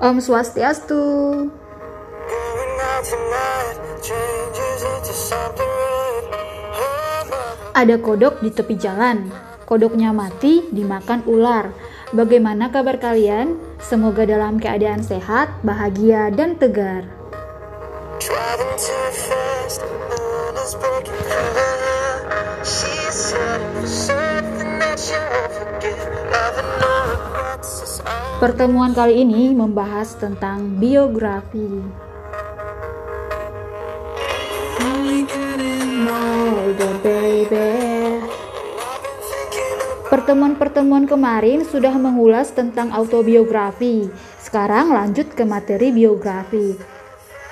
Om Swastiastu. Ada kodok di tepi jalan. Kodoknya mati dimakan ular. Bagaimana kabar kalian? Semoga dalam keadaan sehat, bahagia, dan tegar. Pertemuan kali ini membahas tentang biografi. Pertemuan-pertemuan kemarin sudah mengulas tentang autobiografi. Sekarang lanjut ke materi biografi.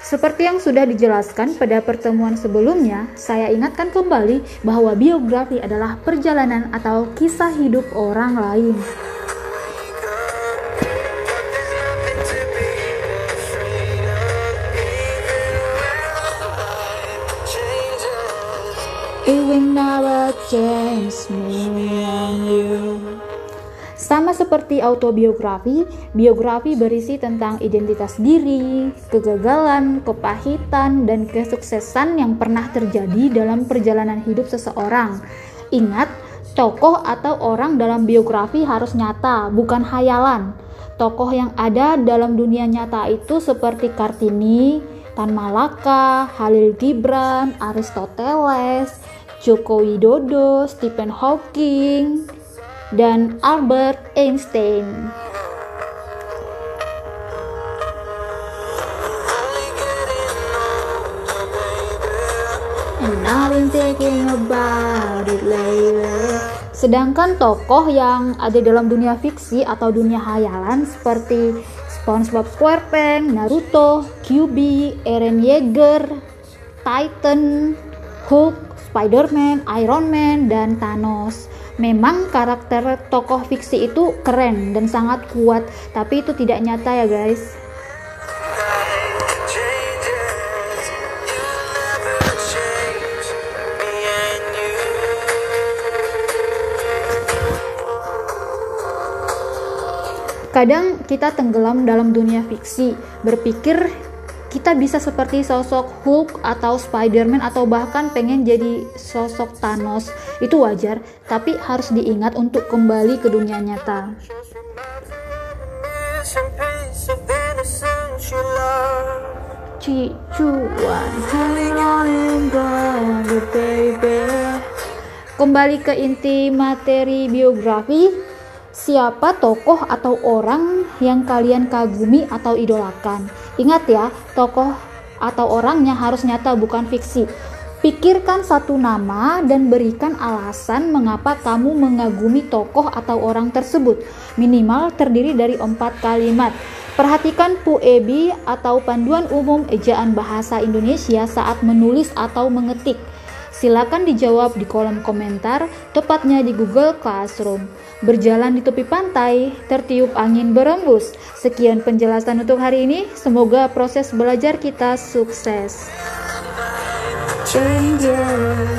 Seperti yang sudah dijelaskan pada pertemuan sebelumnya, saya ingatkan kembali bahwa biografi adalah perjalanan atau kisah hidup orang lain. It will never change me and you. Sama seperti autobiografi, biografi berisi tentang identitas diri, kegagalan, kepahitan, dan kesuksesan yang pernah terjadi dalam perjalanan hidup seseorang. Ingat, tokoh atau orang dalam biografi harus nyata, bukan hayalan. Tokoh yang ada dalam dunia nyata itu seperti Kartini, Tan Malaka, Halil Gibran, Aristoteles, Joko Widodo, Stephen Hawking, dan Albert Einstein. Sedangkan tokoh yang ada dalam dunia fiksi atau dunia hayalan seperti SpongeBob SquarePants, Naruto, QB, Eren Yeager, Titan, Hulk, Spider-Man, Iron Man, dan Thanos. Memang karakter tokoh fiksi itu keren dan sangat kuat, tapi itu tidak nyata ya guys. Kadang kita tenggelam dalam dunia fiksi, berpikir kita bisa seperti sosok Hulk atau Spider-Man atau bahkan pengen jadi sosok Thanos. Itu wajar, tapi harus diingat untuk kembali ke dunia nyata. Kembali ke inti materi biografi, siapa tokoh atau orang yang kalian kagumi atau idolakan? Ingat ya, tokoh atau orangnya harus nyata bukan fiksi. Pikirkan satu nama dan berikan alasan mengapa kamu mengagumi tokoh atau orang tersebut. Minimal terdiri dari empat kalimat. Perhatikan PUEBI atau Panduan Umum Ejaan Bahasa Indonesia saat menulis atau mengetik. Silakan dijawab di kolom komentar, tepatnya di Google Classroom. Berjalan di tepi pantai, tertiup angin berembus. Sekian penjelasan untuk hari ini. Semoga proses belajar kita sukses. Changes.